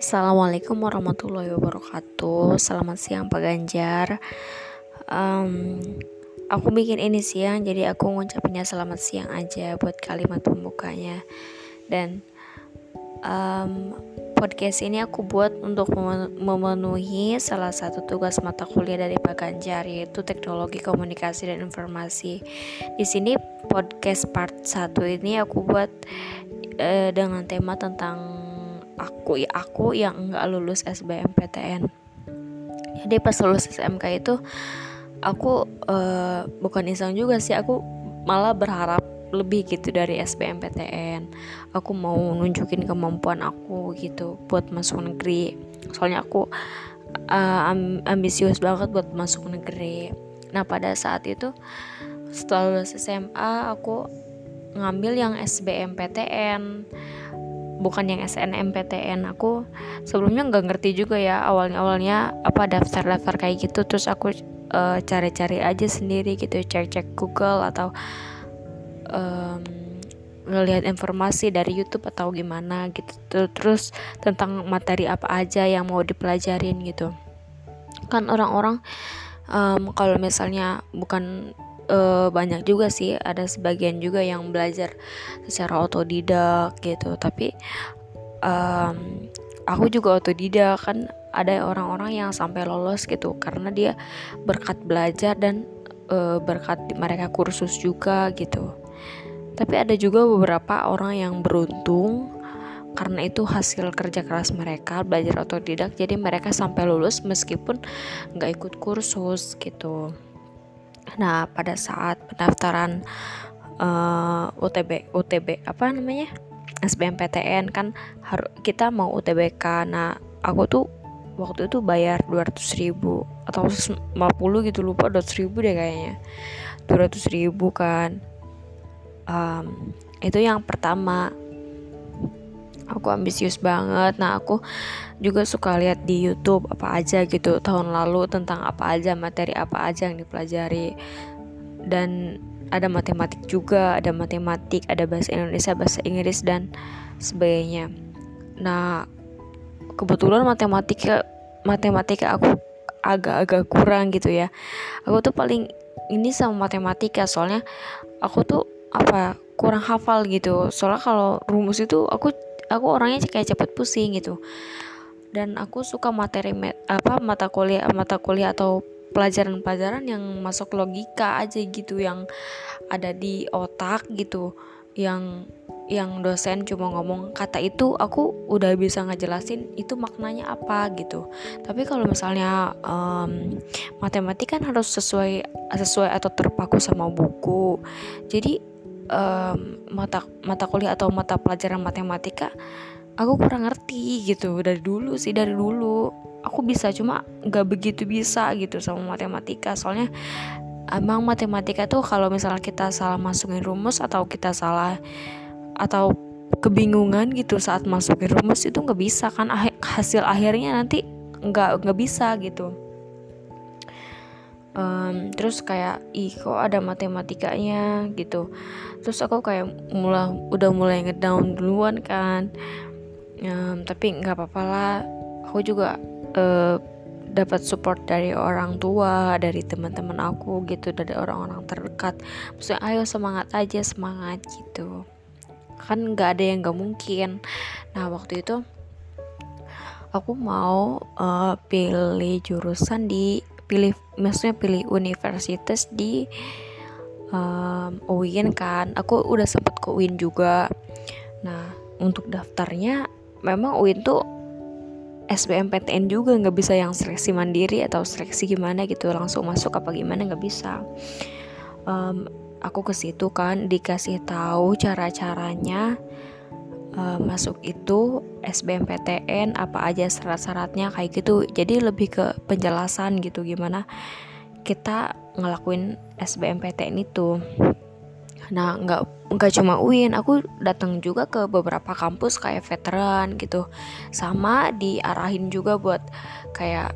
Assalamualaikum warahmatullahi wabarakatuh. Selamat siang Pak Ganjar. Um, Aku bikin ini siang Jadi aku ngucapinnya selamat siang aja Buat kalimat pembukanya. Dan um, Podcast ini aku buat untuk memenuhi Salah satu tugas mata kuliah dari Pak Ganjar Yaitu teknologi komunikasi dan informasi. Di sini podcast part 1 ini aku buat uh, Dengan tema tentang aku aku yang nggak lulus SBMPTN jadi pas lulus SMK itu aku uh, bukan iseng juga sih aku malah berharap lebih gitu dari SBMPTN aku mau nunjukin kemampuan aku gitu buat masuk negeri. Soalnya aku uh, ambisius banget buat masuk negeri. Nah pada saat itu setelah lulus SMA aku ngambil yang SBMPTN bukan yang SNMPTN aku sebelumnya nggak ngerti juga ya awalnya awalnya apa daftar daftar kayak gitu. Terus aku uh, cari-cari aja sendiri gitu cek-cek Google atau um, ngelihat informasi dari YouTube atau gimana gitu. Terus tentang materi apa aja yang mau dipelajarin gitu. Kan orang-orang um, kalau misalnya bukan uh, banyak juga sih. Ada sebagian juga yang belajar secara otodidak gitu. Tapi um, aku juga otodidak kan. Ada orang-orang yang sampai lolos gitu karena dia berkat belajar dan uh, berkat mereka kursus juga gitu. Tapi ada juga beberapa orang yang beruntung karena itu hasil kerja keras mereka belajar otodidak. Jadi mereka sampai lulus meskipun nggak ikut kursus gitu Nah, pada saat pendaftaran uh, eh, UTB UTB apa namanya? SBMPTN kan harus kita mau UTBK. Nah, aku tuh waktu itu bayar 200 ribu atau 50 gitu lupa 200 ribu deh kayaknya 200 ribu kan um, itu yang pertama aku ambisius banget. Nah aku juga suka lihat di YouTube apa aja gitu tahun lalu tentang apa aja materi apa aja yang dipelajari. Dan ada matematik juga ada matematik ada bahasa Indonesia bahasa Inggris dan sebagainya. Nah kebetulan matematika matematika aku agak-agak kurang gitu ya. Aku tuh paling ini sama matematika soalnya aku tuh apa kurang hafal gitu. Soalnya kalau rumus itu aku aku orangnya kayak cepet pusing gitu. Dan aku suka materi apa mata kuliah mata kuliah atau pelajaran-pelajaran yang masuk logika aja gitu yang ada di otak gitu yang yang dosen cuma ngomong kata itu aku udah bisa ngejelasin itu maknanya apa gitu. Tapi kalau misalnya um, matematika kan harus sesuai sesuai atau terpaku sama buku. Jadi um, mata mata kuliah atau mata pelajaran matematika aku kurang ngerti gitu dari dulu sih dari dulu. Aku bisa cuma nggak begitu bisa gitu sama matematika. Soalnya emang matematika tuh kalau misalnya kita salah masukin rumus atau kita salah atau kebingungan gitu saat masukin rumus itu nggak bisa kan hasil akhirnya nanti nggak nggak bisa gitu um, terus kayak ih kok ada matematikanya? gitu. Terus aku kayak mulai udah mulai ngedown duluan kan. Um, tapi nggak apa-apa lah. Aku juga uh, dapat support dari orang tua dari teman-teman aku gitu dari orang-orang terdekat. Maksudnya ayo semangat aja semangat gitu. Kan nggak ada yang nggak mungkin. Nah waktu itu aku mau uh, pilih jurusan di pilih maksudnya pilih universitas di um, UIN kan. Aku udah sempet ke UIN juga. Nah untuk daftarnya memang UIN tuh SBMPTN juga. Nggak bisa yang seleksi mandiri atau seleksi gimana gitu. Langsung masuk apa gimana nggak bisa. Um, aku ke situ kan dikasih tahu cara caranya uh, masuk itu SBMPTN apa aja syarat-syaratnya kayak gitu. Jadi lebih ke penjelasan gitu gimana kita ngelakuin SBMPTN itu. Nah nggak nggak cuma UIN aku datang juga ke beberapa kampus kayak veteran gitu. Sama diarahin juga buat kayak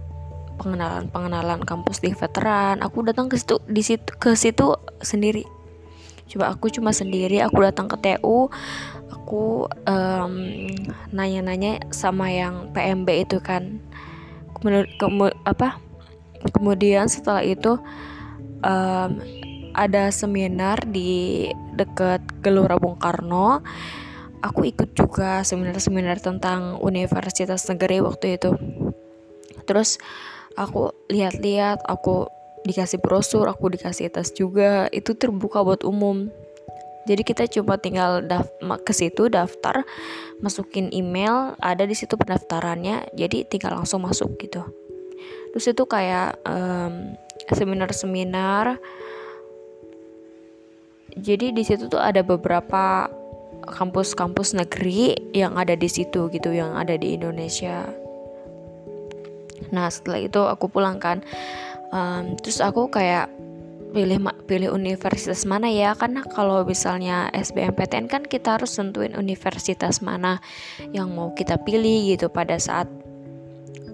pengenalan pengenalan kampus di veteran. Aku datang ke situ di situ ke situ sendiri coba aku cuma sendiri aku datang ke TU aku um, nanya-nanya sama yang PMB itu kan. Kemudian kemu, apa kemudian setelah itu um, ada seminar di dekat Gelora Bung Karno. Aku ikut juga seminar-seminar tentang Universitas Negeri waktu itu. Terus aku lihat-lihat aku dikasih brosur aku dikasih tas juga itu terbuka buat umum. Jadi kita cuma tinggal ke situ daftar masukin email ada di situ pendaftarannya jadi tinggal langsung masuk gitu. Terus itu kayak um, seminar-seminar. Jadi di situ tuh ada beberapa kampus-kampus negeri yang ada di situ gitu yang ada di Indonesia. Nah setelah itu aku pulang kan um, terus aku kayak pilih pilih universitas mana ya? Karena kalau misalnya SBMPTN kan kita harus tentuin universitas mana yang mau kita pilih gitu pada saat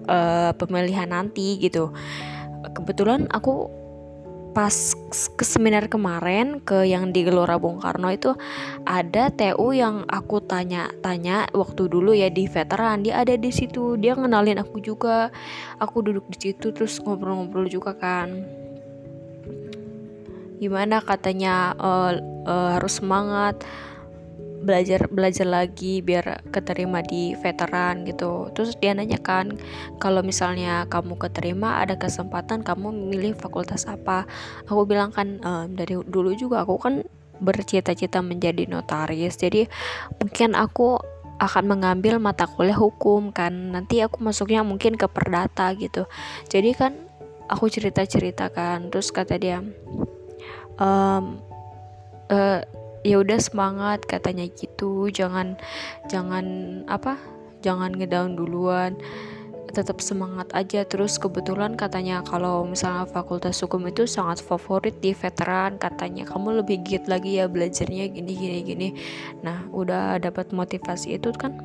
uh, pemilihan nanti gitu. Kebetulan aku pas ke seminar kemarin ke yang di Gelora Bung Karno itu ada TU yang aku tanya-tanya waktu dulu ya di veteran dia ada di situ dia ngenalin aku juga. Aku duduk di situ terus ngobrol-ngobrol juga kan. Gimana katanya uh, uh, harus semangat belajar belajar lagi biar keterima di veteran gitu. Terus dia nanya kan kalau misalnya kamu keterima ada kesempatan kamu memilih fakultas apa? Aku bilang kan ehm, dari dulu juga aku kan bercita-cita menjadi notaris jadi mungkin aku akan mengambil mata kuliah hukum kan. Nanti aku masuknya mungkin ke perdata gitu. Jadi kan aku cerita-cerita kan. Terus kata dia uh, ya udah semangat katanya gitu. Jangan jangan apa jangan ngedown duluan. Tetap semangat aja. Terus kebetulan katanya kalau misalnya fakultas hukum itu sangat favorit di veteran katanya. Kamu lebih giat lagi ya belajarnya gini gini gini. Nah udah dapat motivasi itu kan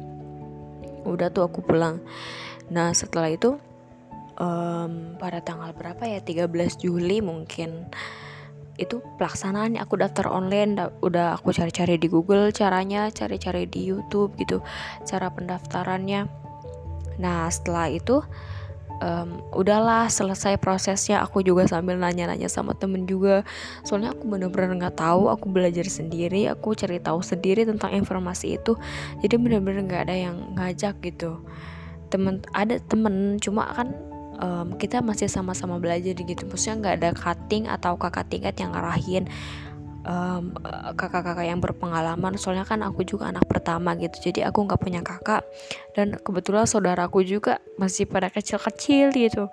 udah tuh aku pulang. Nah setelah itu um, pada tanggal berapa ya? 13 Juli mungkin itu pelaksanaannya aku daftar online da udah aku cari-cari di Google caranya cari-cari di YouTube gitu cara pendaftarannya. Nah setelah itu um, udahlah selesai prosesnya. Aku juga sambil nanya-nanya sama temen juga. Soalnya aku bener-bener nggak tahu aku belajar sendiri aku cari tahu sendiri tentang informasi itu. Jadi bener-bener nggak ada yang ngajak gitu. Temen ada temen cuma kan um, kita masih sama-sama belajar gitu. Maksudnya nggak ada cutting atau kakak tingkat yang ngarahin um, kakak-kakak yang berpengalaman. Soalnya kan aku juga anak pertama gitu. Jadi aku nggak punya kakak. Dan kebetulan saudaraku juga masih pada kecil-kecil gitu.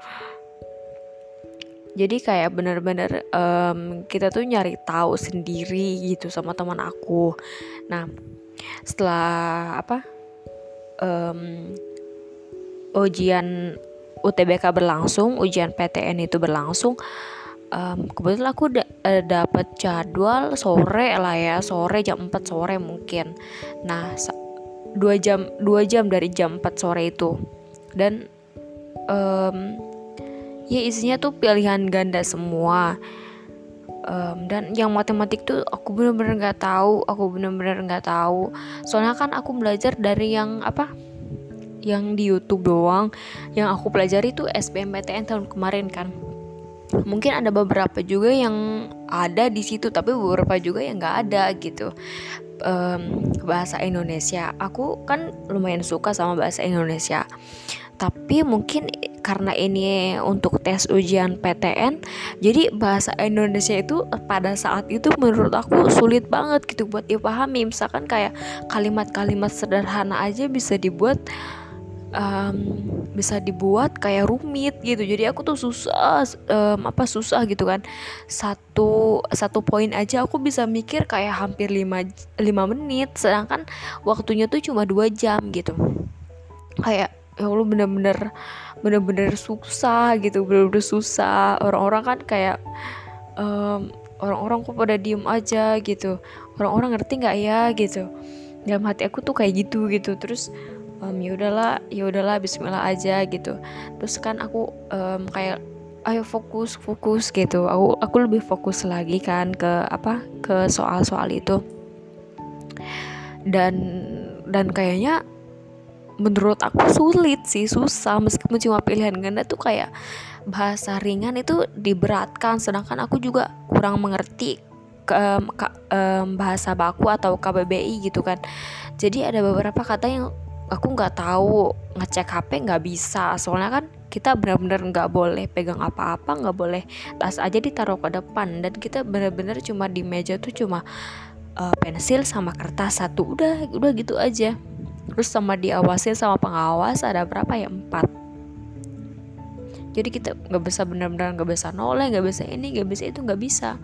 Jadi kayak bener-bener um, kita tuh nyari tahu sendiri gitu sama teman aku. Nah setelah apa um, ujian UTBK berlangsung ujian PTN itu berlangsung um, kebetulan aku da uh, dapat jadwal sore lah ya sore jam 4 sore mungkin. Nah dua jam dua jam dari jam 4 sore itu. Dan um, ya isinya tuh pilihan ganda semua. Um, dan yang matematik tuh aku bener-bener nggak -bener tahu aku bener-bener nggak -bener tahu. Soalnya kan aku belajar dari yang apa yang di YouTube doang yang aku pelajari itu SBMPTN tahun kemarin kan. Mungkin ada beberapa juga yang ada di situ tapi beberapa juga yang nggak ada gitu. Um, bahasa Indonesia. Aku kan lumayan suka sama bahasa Indonesia. Tapi mungkin karena ini untuk tes ujian PTN jadi bahasa Indonesia itu pada saat itu menurut aku sulit banget gitu buat dipahami. Misalkan kayak kalimat-kalimat sederhana aja bisa dibuat um, bisa dibuat kayak rumit gitu. Jadi aku tuh susah um, apa susah gitu kan. Satu satu poin aja aku bisa mikir kayak hampir lima lima menit. Sedangkan waktunya tuh cuma dua jam gitu. Kayak ya Allah bener-bener bener-bener susah gitu. Bener-bener susah. Orang-orang kan kayak um, orang-orang kok pada diem aja gitu. Orang-orang ngerti nggak ya gitu? Dalam hati aku tuh kayak gitu gitu. Terus um, ya udahlah ya udahlah Bismillah aja gitu. Terus kan aku um, kayak ayo fokus fokus gitu. Aku aku lebih fokus lagi kan ke apa ke soal-soal itu. Dan dan kayaknya menurut aku sulit sih susah. Meskipun cuma pilihan ganda tuh kayak bahasa ringan itu diberatkan. Sedangkan aku juga kurang mengerti ke, ke um, bahasa baku atau KBBI gitu kan. Jadi ada beberapa kata yang aku nggak tahu ngecek HP nggak bisa. Soalnya kan kita benar-benar nggak boleh pegang apa-apa nggak boleh tas aja ditaruh ke depan. Dan kita benar-benar cuma di meja tuh cuma uh, pensil sama kertas satu. Udah udah gitu aja. Terus sama diawasin sama pengawas ada berapa ya? Empat. Jadi kita nggak bisa benar-benar nggak bisa noleh nggak bisa ini nggak bisa itu nggak bisa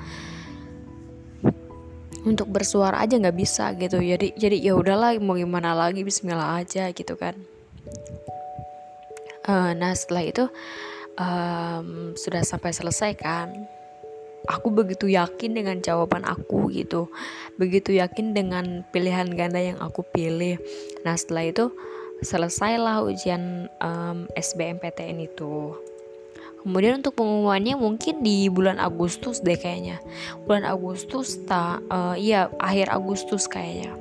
untuk bersuara aja nggak bisa gitu. Jadi jadi ya udahlah mau gimana lagi Bismillah aja gitu kan. Uh, nah setelah itu um, sudah sampai selesai kan. Aku begitu yakin dengan jawaban aku gitu. Begitu yakin dengan pilihan ganda yang aku pilih. Nah setelah itu selesailah ujian um, SBMPTN itu kemudian untuk pengumumannya mungkin di bulan Agustus deh kayaknya. Bulan Agustus tak uh, iya akhir Agustus kayaknya.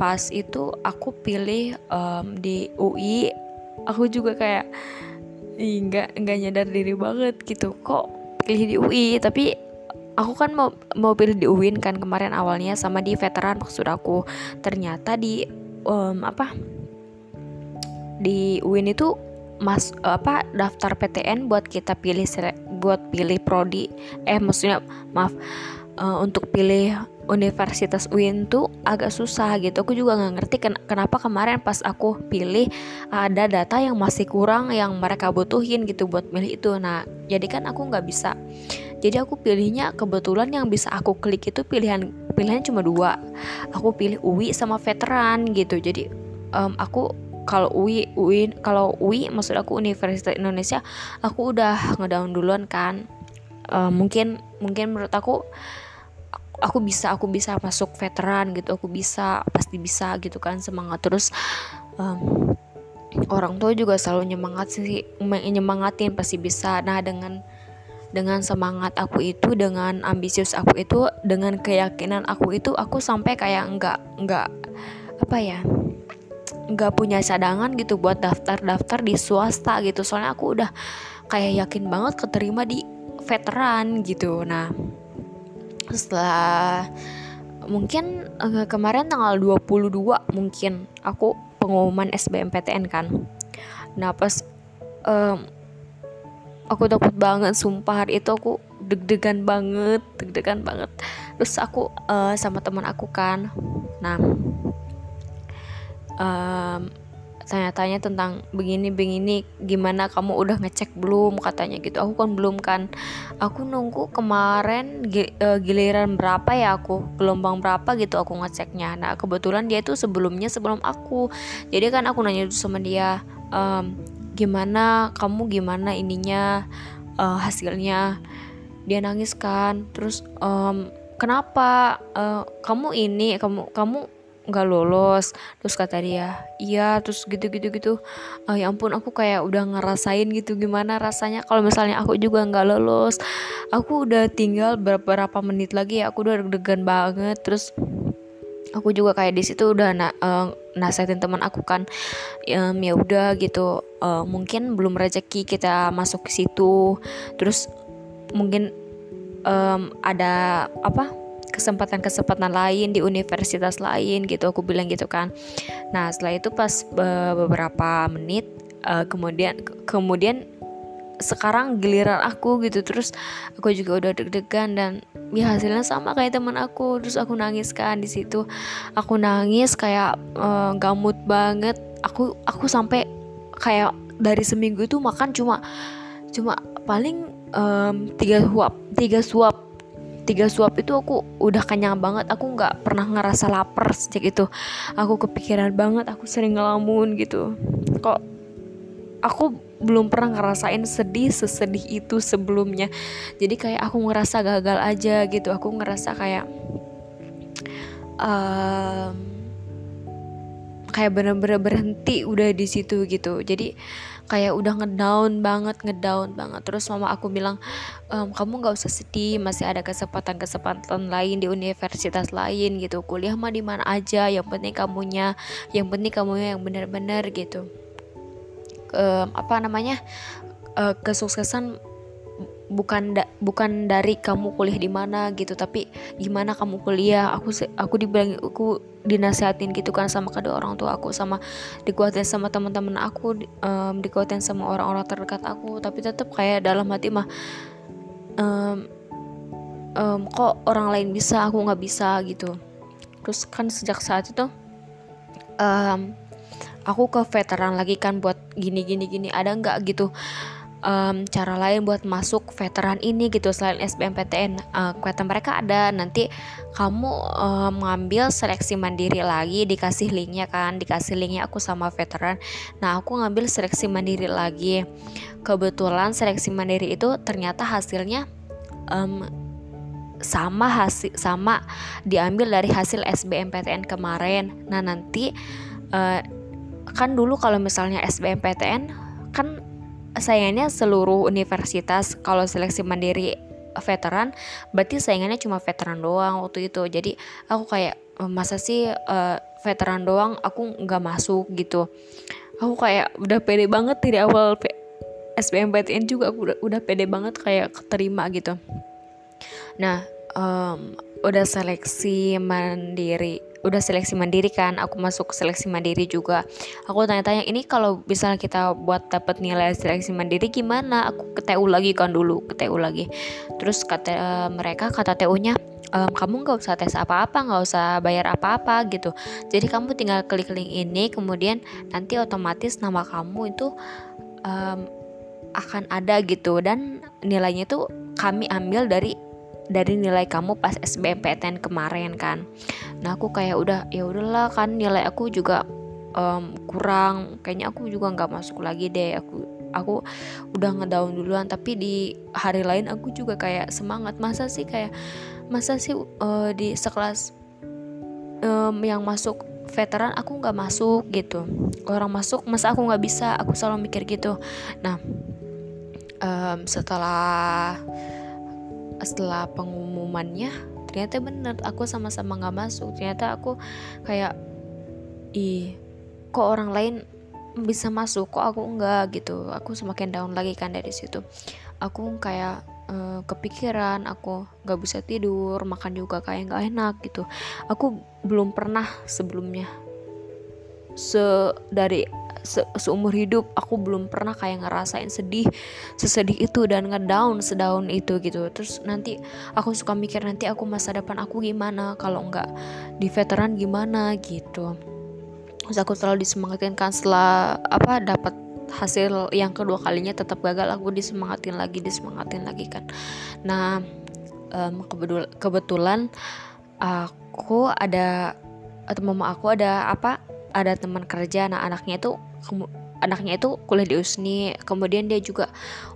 Pas itu aku pilih um, di UI aku juga kayak nggak nggak nyadar diri banget gitu. Kok pilih di UI tapi aku kan mau mau pilih di UIN kan kemarin awalnya sama di veteran maksud aku. Ternyata di um, apa di UIN itu mas apa daftar PTN buat kita pilih buat pilih prodi. Eh maksudnya maaf uh, untuk pilih Universitas UIN tuh agak susah gitu. Aku juga nggak ngerti ken kenapa kemarin pas aku pilih ada data yang masih kurang yang mereka butuhin gitu buat milih itu. Nah jadi kan aku nggak bisa. Jadi aku pilihnya kebetulan yang bisa aku klik itu pilihan pilihan cuma dua. Aku pilih UI sama veteran gitu. Jadi um, aku kalau UI UI kalau UI maksud aku Universitas Indonesia aku udah ngedown duluan kan. Uh, mungkin mungkin menurut aku aku bisa aku bisa masuk veteran gitu aku bisa pasti bisa gitu kan semangat. Terus um, orang tua juga selalu nyemangat sih nyemangatin pasti bisa. Nah dengan dengan semangat aku itu dengan ambisius aku itu dengan keyakinan aku itu aku sampai kayak nggak nggak apa ya nggak punya cadangan gitu buat daftar-daftar di swasta gitu. Soalnya aku udah kayak yakin banget keterima di veteran gitu. Nah setelah mungkin uh, kemarin tanggal 22 mungkin aku pengumuman SBMPTN kan. Nah pas um, aku takut banget sumpah hari itu aku deg-degan banget deg-degan banget. Terus aku uh, sama teman aku kan. Nah um, tanya-tanya tentang begini-begini gimana kamu udah ngecek belum katanya gitu. Aku kan belum kan. Aku nunggu kemarin e, giliran berapa ya aku gelombang berapa gitu aku ngeceknya. Nah kebetulan dia tuh sebelumnya sebelum aku. Jadi kan aku nanya sama dia ehm, gimana? Kamu gimana ininya? Uh, hasilnya? Dia nangis kan. Terus um, kenapa? Uh, kamu ini kamu kamu nggak lolos. Terus kata dia iya terus gitu gitu gitu. Uh, ya ampun aku kayak udah ngerasain gitu gimana rasanya. Kalau misalnya aku juga nggak lolos aku udah tinggal beberapa menit lagi ya aku udah deg-degan banget. Terus aku juga kayak di situ udah na uh, nasihatin teman aku kan. Um, ya udah gitu. Uh, mungkin belum rezeki kita masuk ke situ. Terus mungkin um, ada apa kesempatan-kesempatan lain di universitas lain gitu aku bilang gitu kan. Nah setelah itu pas beberapa menit uh, kemudian kemudian sekarang giliran aku gitu terus aku juga udah deg-degan dan ya hasilnya sama kayak teman aku terus aku nangis kan di situ. Aku nangis kayak uh, gamut banget. Aku aku sampai kayak dari seminggu itu makan cuma cuma paling um, tiga suap tiga suap tiga suap itu aku udah kenyang banget. Aku nggak pernah ngerasa lapar sejak itu. Aku kepikiran banget aku sering ngelamun gitu. Kok aku belum pernah ngerasain sedih sesedih itu sebelumnya. Jadi kayak aku ngerasa gagal aja gitu. Aku ngerasa kayak um, kayak bener-bener berhenti udah di situ gitu. Jadi kayak udah ngedown banget ngedown banget. Terus mama aku bilang ehm, kamu nggak usah sedih masih ada kesempatan kesempatan lain di universitas lain gitu. Kuliah mah di mana aja yang penting kamunya yang penting kamunya yang bener-bener gitu. Um, apa namanya uh, kesuksesan bukan da bukan dari kamu kuliah di mana gitu tapi gimana kamu kuliah. Aku aku dibilang aku dinasehatin gitu kan sama kedua orang tua aku sama dikuatin sama teman-teman aku um, dikuatin sama orang-orang terdekat aku. Tapi tetap kayak dalam hati mah um, um, kok orang lain bisa aku nggak bisa gitu. Terus kan sejak saat itu um, aku ke veteran lagi kan buat gini gini gini. Ada nggak gitu um, cara lain buat masuk veteran ini gitu selain SBMPTN uh, kata mereka ada nanti kamu um, ngambil seleksi mandiri lagi dikasih linknya kan dikasih linknya aku sama veteran. Nah aku ngambil seleksi mandiri lagi. Kebetulan seleksi mandiri itu ternyata hasilnya um, sama hasil sama diambil dari hasil SBMPTN kemarin. Nah nanti uh, kan dulu kalau misalnya SBMPTN kan sayangnya seluruh universitas kalau seleksi mandiri veteran berarti saingannya cuma veteran doang waktu itu. Jadi aku kayak masa sih uh, veteran doang aku nggak masuk gitu. Aku kayak udah pede banget dari awal SBMPTN juga aku udah, udah pede banget kayak keterima gitu. Nah um, udah seleksi mandiri udah seleksi mandiri kan aku masuk seleksi mandiri juga. Aku tanya-tanya ini kalau misalnya kita buat dapat nilai seleksi mandiri gimana? Aku ke TU lagi kan dulu ke TU lagi. Terus kata uh, mereka kata TU nya um, kamu nggak usah tes apa-apa nggak usah bayar apa-apa gitu. Jadi kamu tinggal klik link ini kemudian nanti otomatis nama kamu itu um, akan ada gitu. Dan nilainya itu kami ambil dari dari nilai kamu pas SBMPTN kemarin kan nah aku kayak udah ya udahlah kan nilai aku juga um, kurang. Kayaknya aku juga nggak masuk lagi deh. Aku aku udah ngedown duluan. Tapi di hari lain aku juga kayak semangat. Masa sih kayak masa sih uh, di sekelas um, yang masuk veteran aku nggak masuk gitu. Orang masuk masa aku nggak bisa? Aku selalu mikir gitu. Nah um, setelah setelah pengumumannya ternyata bener aku sama-sama nggak masuk. Ternyata aku kayak ih kok orang lain bisa masuk? Kok aku enggak gitu. Aku semakin down lagi kan dari situ. Aku kayak uh, kepikiran aku nggak bisa tidur makan juga kayak nggak enak gitu. Aku belum pernah sebelumnya se dari se seumur hidup aku belum pernah kayak ngerasain sedih sesedih itu dan ngedown sedaun itu gitu. Terus nanti aku suka mikir nanti aku masa depan aku gimana? Kalau nggak di veteran gimana gitu. Terus aku selalu disemangatin kan setelah apa dapat hasil yang kedua kalinya tetap gagal aku disemangatin lagi disemangatin lagi kan. Nah um, kebetul kebetulan aku ada atau mama aku ada apa ada teman kerja nah anaknya itu anaknya itu kuliah di USNI. Kemudian dia juga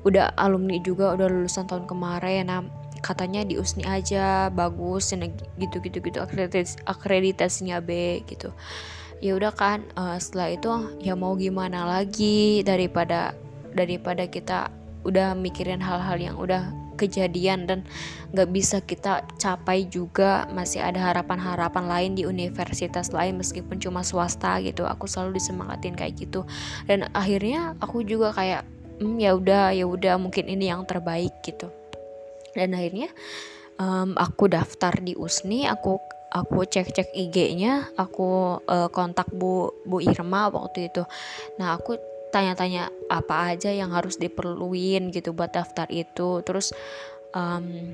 udah alumni juga udah lulusan tahun kemarin. Nah katanya di USNI aja bagus gitu gitu gitu akreditasi akreditasinya B gitu. Ya udah kan uh, setelah itu ya mau gimana lagi daripada daripada kita udah mikirin hal-hal yang udah kejadian dan nggak bisa kita capai juga. Masih ada harapan-harapan lain di universitas lain meskipun cuma swasta gitu. Aku selalu disemangatin kayak gitu. Dan akhirnya aku juga kayak hmm, ya udah ya udah mungkin ini yang terbaik gitu. Dan akhirnya um, aku daftar di USNI aku aku cek-cek IG-nya, aku uh, kontak Bu Bu Irma waktu itu. Nah, aku tanya-tanya apa aja yang harus diperluin gitu buat daftar itu. Terus um,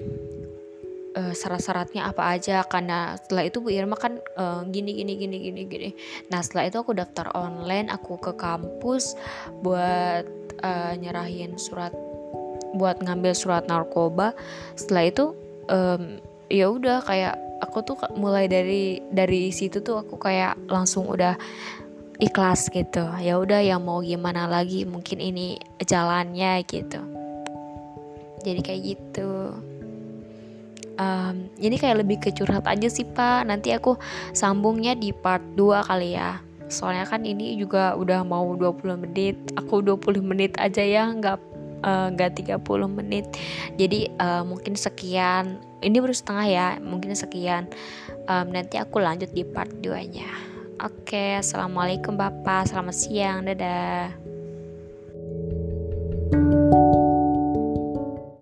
uh, syarat-syaratnya apa aja? Karena setelah itu Bu Irma kan uh, gini gini gini gini gini. Nah setelah itu aku daftar online aku ke kampus buat uh, nyerahin surat buat ngambil surat narkoba. Setelah itu um, ya udah kayak aku tuh mulai dari dari situ tuh aku kayak langsung udah ikhlas gitu. Ya udah yang mau gimana lagi mungkin ini jalannya gitu. Jadi kayak gitu. Um, ini kayak lebih ke curhat aja sih pak. Nanti aku sambungnya di part 2 kali ya. Soalnya kan ini juga udah mau 20 menit. Aku 20 menit aja ya nggak uh, nggak 30 menit. Jadi uh, mungkin sekian. Ini baru setengah ya mungkin sekian. Um, nanti aku lanjut di part 2 nya oke assalamualaikum bapak. Selamat siang. Dadah